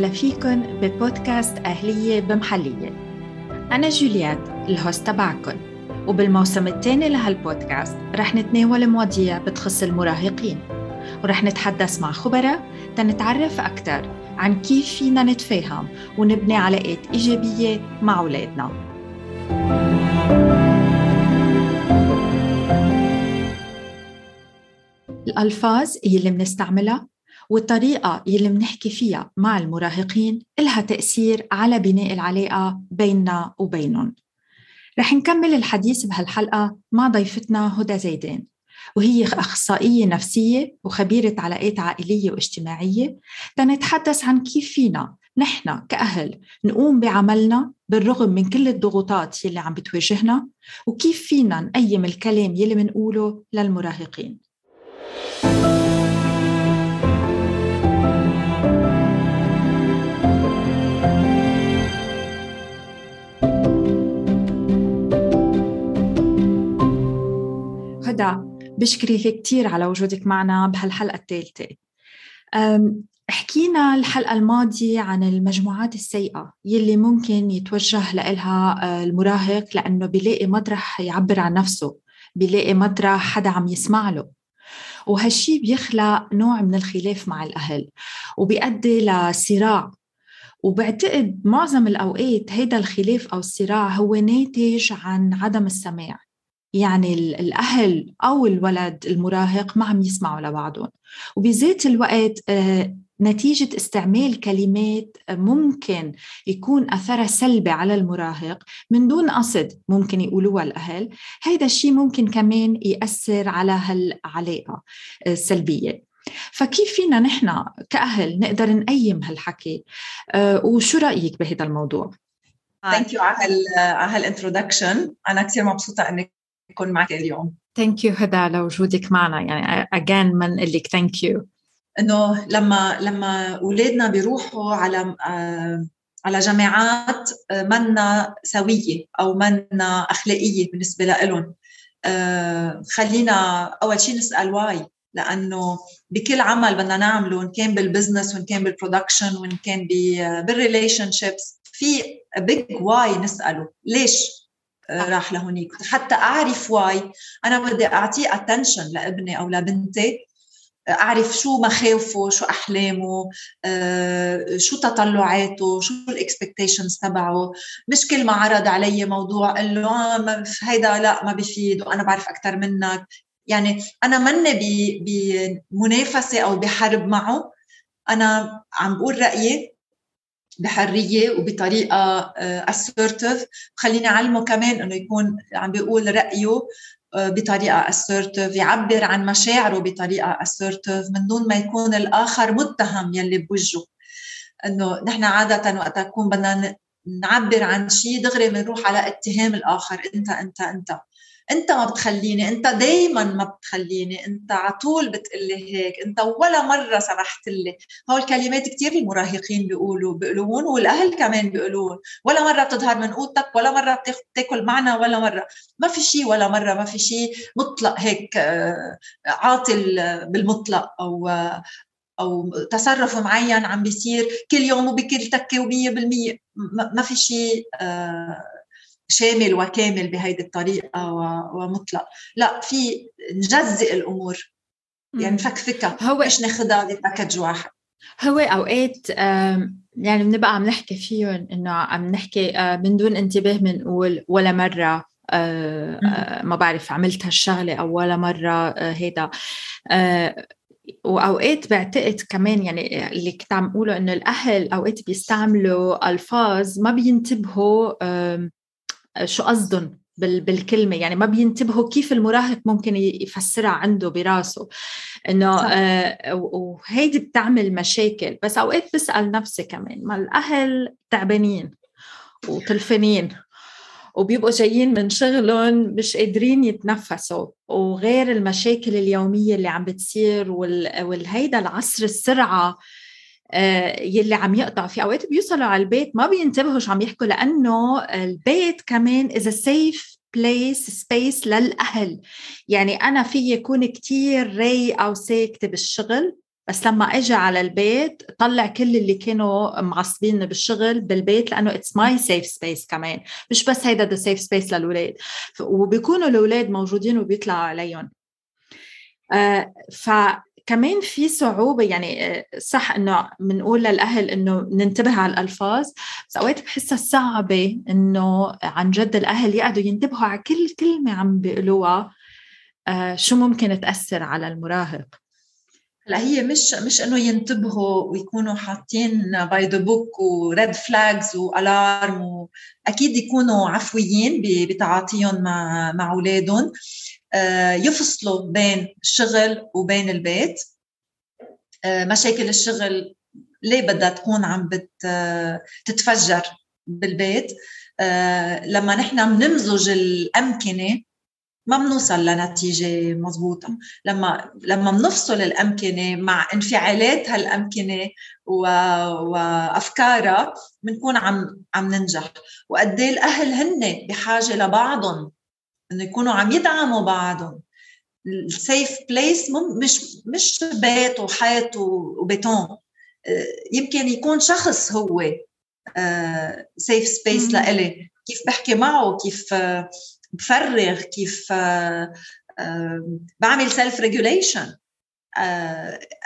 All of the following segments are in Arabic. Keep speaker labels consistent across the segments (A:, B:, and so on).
A: وسهلا فيكن ببودكاست أهلية بمحلية. أنا جوليات الهوست تبعكن. وبالموسم الثاني لهالبودكاست رح نتناول مواضيع بتخص المراهقين. ورح نتحدث مع خبراء تنتعرف أكثر عن كيف فينا نتفاهم ونبني علاقات إيجابية مع أولادنا. الألفاظ يلي بنستعملها والطريقة يلي بنحكي فيها مع المراهقين إلها تأثير على بناء العلاقة بيننا وبينهم. رح نكمل الحديث بهالحلقة مع ضيفتنا هدى زيدان وهي أخصائية نفسية وخبيرة علاقات عائلية واجتماعية. تنتحدث عن كيف فينا نحن كأهل نقوم بعملنا بالرغم من كل الضغوطات يلي عم بتواجهنا وكيف فينا نقيم الكلام يلي منقوله للمراهقين. هدى بشكرك كثير على وجودك معنا بهالحلقة الثالثة حكينا الحلقة الماضية عن المجموعات السيئة يلي ممكن يتوجه لها المراهق لأنه بيلاقي مطرح يعبر عن نفسه بيلاقي مطرح حدا عم يسمع له. وهالشي بيخلق نوع من الخلاف مع الأهل وبيؤدي لصراع. وبعتقد معظم الأوقات هيدا الخلاف أو الصراع هو ناتج عن عدم السماع. يعني الأهل أو الولد المراهق ما عم يسمعوا لبعضهم. وبذات الوقت آه، نتيجة استعمال كلمات ممكن يكون أثرها سلبي على المراهق من دون قصد ممكن يقولوها الأهل. هيدا الشيء ممكن كمان يأثر على هالعلاقة السلبية. فكيف فينا نحن كأهل نقدر نقيم هالحكي؟ آه، وشو رأيك بهذا الموضوع؟
B: thank you على هال introduction أنا كثير مبسوطة اني اكون معك اليوم.
A: thank you هدى لوجودك معنا. يعني again منقلك thank you
B: إنه لما لما أولادنا بيروحوا على آه، على جامعات آه، منا سوية أو منا أخلاقية بالنسبة لهم آه، خلينا أول شيء نسأل why لأنه بكل عمل بدنا نعمله إن كان بال business وإن كان بال production وإن كان بال relationships في big why نسأله. ليش؟ راح لهونيك. حتى أعرف why. أنا بدي أعطيه attention لابني أو لبنتي. أعرف شو مخاوفه شو أحلامه آه، شو تطلعاته شو الاكسبكتيشنز تبعه. مش كل ما عرض علي موضوع قال له آه هيدا لا ما بفيد وأنا بعرف أكثر منك. يعني أنا مني بمنافسة أو بحرب معه. أنا عم بقول رأيي بحرية وبطريقة assertive. خليني أعلمه كمان إنه يكون عم بيقول رأيه آه، بطريقة assertive يعبر عن مشاعره بطريقة assertive من دون ما يكون الآخر متهم يلي بوجهه. إنه نحن عادة وقت نكون بدنا نعبر عن شيء دغري بنروح على اتهام الآخر إنت إنت إنت. انت ما بتخليني انت دايما ما بتخليني انت على طول بتقلي هيك انت ولا مرة سمحت لي. هول الكلمات كثير المراهقين بيقولوا بيقولون والأهل كمان بيقولون. ولا مرة بتظهر من أوضتك ولا مرة بتاكل معنا ولا مرة. ما في شيء ولا مرة ما في شيء مطلق هيك آه، عاطل بالمطلق أو أو تصرف معين عم بيصير كل يوم وبكل تكه و100% ما في شيء آه، شامل وكامل بهيدي الطريقة ومطلق. لا في نجزئ الأمور. يعني نفكفكها هو مش ناخذها بباكج واحد.
A: هو أوقات يعني بنبقى عم نحكي فيهم إنه عم نحكي آه، من دون انتباه بنقول ولا مرة آه، آه، ما بعرف عملت هالشغله أو ولا مرة هيدا. وأوقات بعتقد كمان يعني اللي كنت عم أقوله إنه الأهل أوقات بيستعملوا ألفاظ ما بينتبهوا شو قصدهم بالكلمة. يعني ما بينتبهوا كيف المراهق ممكن يفسرها عنده براسه. إنه آه وهيدي بتعمل مشاكل. بس أوقات بسأل نفسي كمان ما الأهل تعبانين وتلفانين وبيبقوا جايين من شغلهم مش قادرين يتنفسوا وغير المشاكل اليومية اللي عم بتصير والهيدا العصر السرعة آه، يلي عم يقطع في أوقات بيوصلوا على البيت ما بينتبهوا شو عم يحكوا لأنه البيت كمان is safe place space للأهل. يعني أنا في يكون كتير رايقة وساكتة بالشغل بس لما اجى على البيت طلع كل اللي كانوا معصبين بالشغل بالبيت لأنه it's my safe space كمان. مش بس هيدا the safe space للاولاد وبيكونوا الأولاد موجودين وبيطلعوا عليهم. آه فكمان في صعوبة يعني آه، صح إنه بنقول للأهل إنه ننتبه على الألفاظ بس أوقات بحسها صعبة إنه عن جد الأهل يقعدوا ينتبهوا على كل كلمة عم بيقولوها آه شو ممكن تأثر على المراهق؟
B: هلأ هي مش مش إنه ينتبهوا ويكونوا حاطين by the book و red flags و alarm أكيد يكونوا عفويين بتعاطيهم مع مع أولادهم. يفصلوا بين الشغل وبين البيت. آه، مشاكل الشغل ليه بدها تكون عم تتفجر بالبيت. آه، لما نحن بنمزج الأمكنة ما بنوصل لنتيجة مضبوطه لما لما بنفصل الأمكنة مع انفعالات هالأمكنة و... وأفكارها بنكون عم عم ننجح. وقد إيه الأهل هن بحاجة لبعضهم. إنه يكونوا عم يدعموا بعضهم. ال safe place مش مش بيت وحيط وبيتون. آه، يمكن يكون شخص هو safe space لإلي. كيف بحكي معه؟ كيف آه، بفرغ؟ كيف آه، بعمل self regulation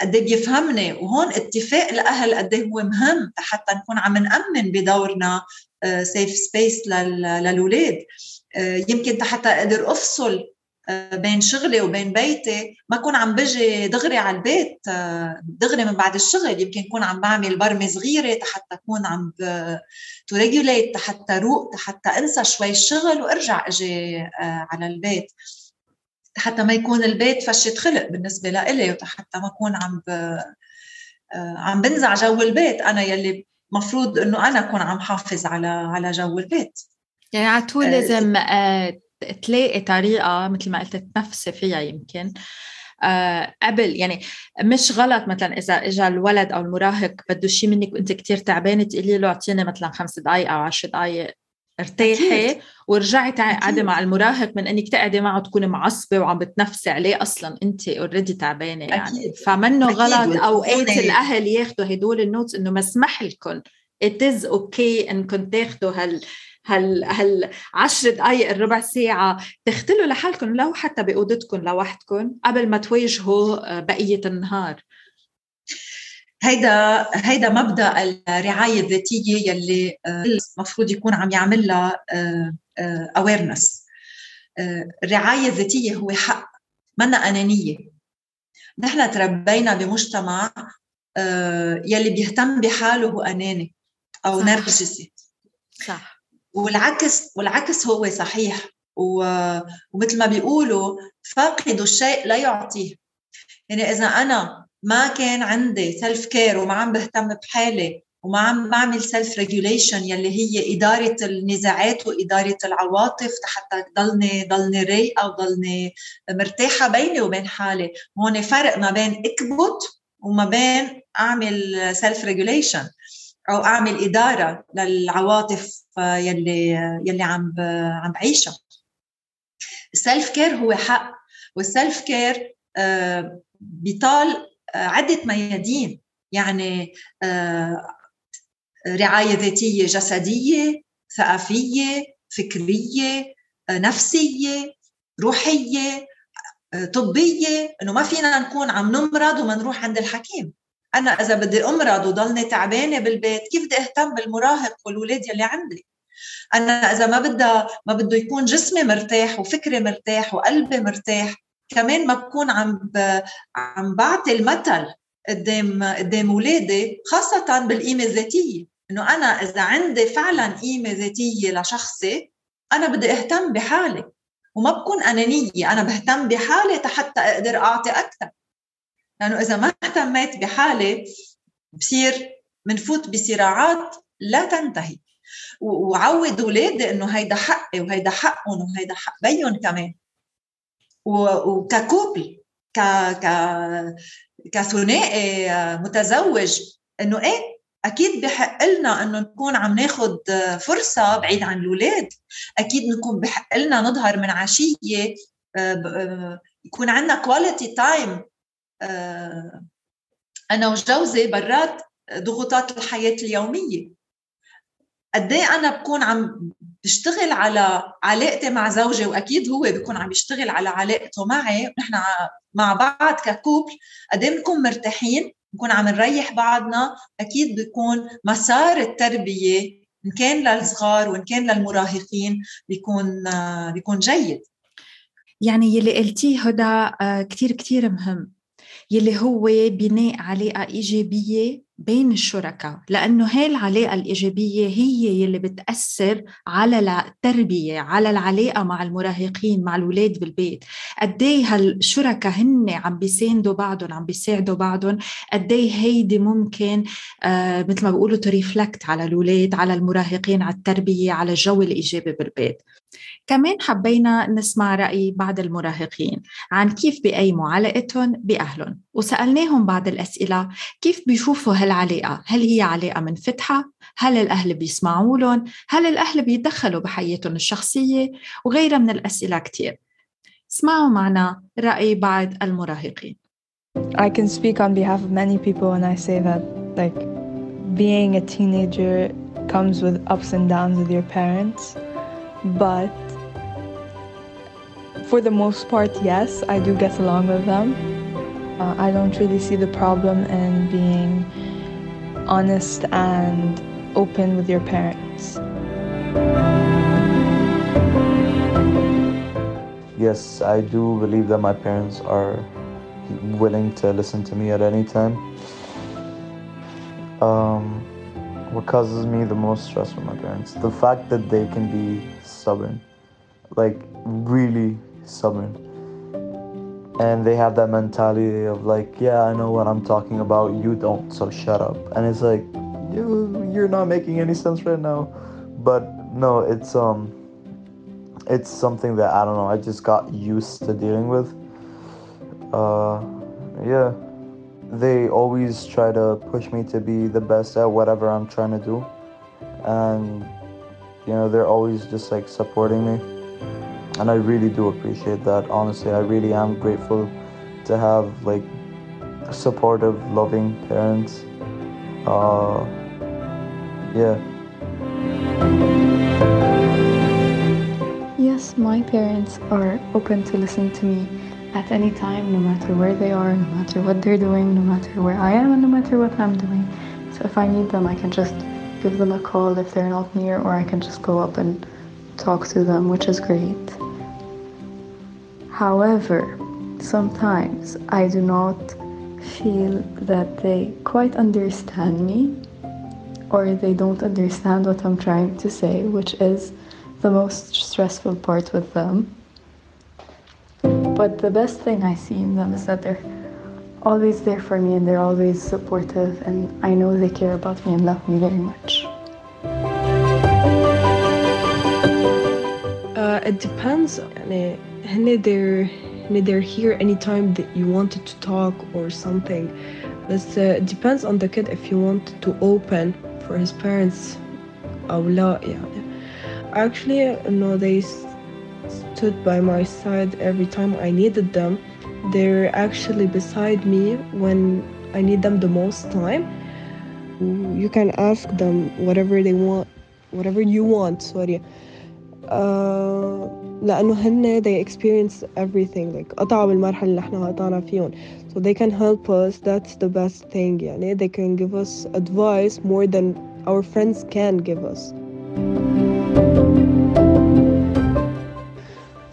B: قد إيه بيفهمني؟ وهون اتفاق الاهل قد إيه هو مهم حتى نكون عم نأمن بدورنا safe space للاولاد آه، يمكن حتى أقدر أفصل آه، بين شغلي وبين بيتي. ما اكون عم بجي دغري على البيت آه، دغري من بعد الشغل. يمكن اكون عم بعمل برمه صغيرة حتى اكون عم to regulate حتى روق حتى أنسى شوي الشغل وأرجع أجي على البيت. حتى ما يكون البيت فشة خلق بالنسبة لإلي وحتى ما اكون عم ب... عم بنزع جو البيت. أنا يلي مفروض إنه أنا اكون عم حافظ على على جو البيت.
A: يعني على طول آه، لازم آه، تلاقي طريقة مثل ما قلت تنفسي فيها يمكن. آه، قبل يعني مش غلط مثلا إذا اجى الولد أو المراهق بده شيء منك وأنت كتير تعبانة تقولي له أعطيني مثلا خمس دقائق أو عشر دقائق ارتاحي ورجعي قعدي مع المراهق من إنك تقعدي معه تكوني معصبة وعم بتنفسي عليه أصلا أنت already تعبانة يعني. فمنه غلط اوقات الأهل ياخذوا هدول ال notes إنه مسمح لكم it is okay انكم تاخذوا هال هال هال 10 دقائق الربع ساعة تختلوا لحالكم لو حتى بأوضتكم لوحدكم قبل ما تواجهوا آه، بقية النهار.
B: هيدا هيدا مبدأ الرعاية الذاتية يلي المفروض آه، يكون عم يعمل لها اويرنس آه، الرعاية الذاتية هو حق منا أنانية. نحن تربينا بمجتمع يلي بيهتم بحاله هو أناني أو صح. نرجسي صح. والعكس والعكس هو صحيح. ومثل ما بيقولوا فاقد الشيء لا يعطيه. يعني إذا أنا ما كان عندي self care وما عم بهتم بحالي وما عم بعمل self regulation يلي هي إدارة النزاعات وإدارة العواطف حتى ضلني ضلني رايقة وضلني مرتاحة بيني وبين حالي هون فرق ما بين أكبت وما بين أعمل self regulation أو أعمل إدارة للعواطف يلي يلي عم عم بعيشها. ال self care هو حق وال self care آه، بيطال آه، عدة ميادين. يعني آه، رعاية ذاتية جسدية ثقافية فكرية نفسية روحية طبية. إنه ما فينا نكون عم نمرض وما نروح عند الحكيم. أنا إذا بدي أمرض وضلني تعبانة بالبيت كيف بدي أهتم بالمراهق والولاد يلي عندي؟ أنا إذا ما بدها ما بده يكون جسمي مرتاح وفكري مرتاح وقلبي مرتاح كمان ما بكون عم ب... عم بعطي المثل قدام قدام اولادي خاصة بالقيمة الذاتية. إنه أنا إذا عندي فعلا قيمة ذاتية لشخصي أنا بدي أهتم بحالي وما بكون أنانية أنا بهتم بحالي حتى أقدر أعطي أكثر. لأنه إذا ما اهتميت بحالي بصير بنفوت بصراعات لا تنتهي. وعود أولادي إنه هيدا حقي وهيدا حقهم وهيدا حق بيهم كمان. وك couple ك ك كثنائي متزوج إنه إيه أكيد بحق لنا إنه نكون عم ناخذ فرصة بعيد عن الأولاد. أكيد نكون بحق لنا نظهر من عشيه آه، آه، يكون عندنا quality time أنا وجوزي برات ضغوطات الحياة اليومية. قد إيه أنا بكون عم بشتغل على علاقتي مع زوجي وأكيد هو بيكون عم يشتغل على علاقته معي نحن مع بعض ككوبل قد إيه بنكون مرتاحين بنكون عم نريح بعضنا أكيد بيكون مسار التربية إن كان للصغار وإن كان للمراهقين بيكون بيكون جيد.
A: يعني يلي قلتيه هدى آه، كتير كتير مهم. يلي هو بناء علاقة إيجابية بين الشركاء لأنه هاي العلاقة الإيجابية هي يلي بتأثر على التربية على العلاقة مع المراهقين مع الأولاد بالبيت. قديه هالشركاء هن عم بيساندوا بعضهم عم بيساعدوا بعضهم قديه هيدي ممكن آه مثل ما بيقولوا تريفلكت على الأولاد على المراهقين على التربية على الجو الإيجابي بالبيت. كمان حبينا نسمع رأي بعض المراهقين عن كيف بيقيموا علاقتهم بأهلهم. وسألناهم بعض الأسئلة كيف بيشوفوا هالعلاقة هل هي علاقة منفتحة؟ هل الأهل بيسمعوا لهم؟ هل الأهل بيتدخلوا بحياتهم الشخصية؟ وغيرها من الأسئلة كتير اسمعوا معنا رأي بعض المراهقين
C: I can speak on behalf of many people when I say that like being a teenager comes with ups and downs with your parents but for the most part, yes, I do get along with them. Uh, I don't really see the problem in being honest and open with your parents.
D: Yes, I do believe that my parents are willing to listen to me at any time. Um, what causes me the most stress with my parents? The fact that they can be stubborn, like really stubborn. And they have that mentality of like, yeah, I know what I'm talking about, you don't, so shut up. And it's like, you you're not making any sense right now. But no, it's um it's something that I don't know, I just got used to dealing with. Uh yeah. They always try to push me to be the best at whatever I'm trying to do. And you know, they're always just like supporting me and I really do appreciate that. Honestly, I really am grateful to have like supportive, loving parents. Uh, yeah.
C: Yes, my parents are open to listen to me at any time, no matter where they are, no matter what they're doing, no matter where I am, and no matter what I'm doing. So if I need them, I can just give them a call if they're not near, or I can just go up and talk to them, which is great. However, sometimes I do not feel that they quite understand me or they don't understand what I'm trying to say, which is the most stressful part with them. But the best thing I see in them is that they're always there for me and they're always supportive, and I know they care about me and love me very much.
E: Uh, it depends they're they're here anytime that you wanted to talk or something but uh, it depends on the kid if you want to open for his parents أو لا يعني actually no they stood by my side every time I needed them they're actually beside me when I need them the most time you can ask them whatever they want whatever you want sorry uh, لأنه هن they experience everything like قطعوا بالمرحلة اللي احنا قطعنا فيهم so they can help us that's the best thing يعني they can give us advice more than our friends can give us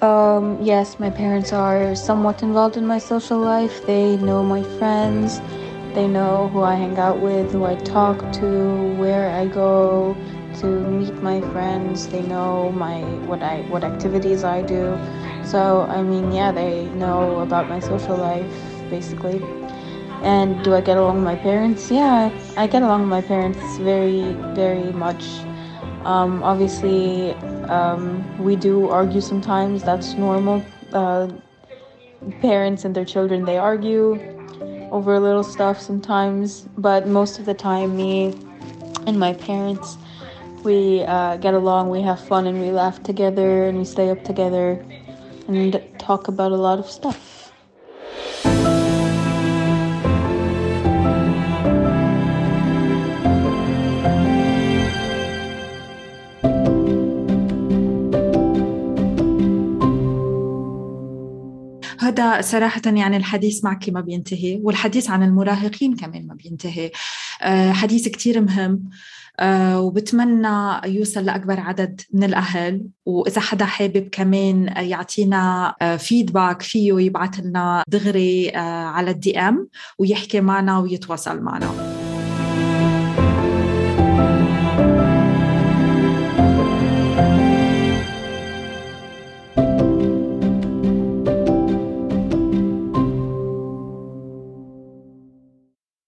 F: Um, yes, my parents are somewhat involved in my social life. They know my friends. They know who I hang out with, who I talk to, where I go, to meet my friends. They know my what I what activities I do. So I mean, yeah, they know about my social life basically. And do I get along with my parents? Yeah, I get along with my parents very, very much. Um, obviously, um, we do argue sometimes. That's normal. Uh, parents and their children they argue over little stuff sometimes, but most of the time, me and my parents we uh, get along, we have fun, and we laugh together, and we stay up together, and talk about a lot of stuff.
A: هذا صراحة يعني الحديث معك ما بينتهي والحديث عن المراهقين كمان ما بينتهي حديث كتير مهم. آه، وبتمنى يوصل لأكبر عدد من الأهل. وإذا حدا حابب كمان يعطينا فيدباك فيه يبعث لنا دغري على الدي إم ويحكي معنا ويتواصل معنا.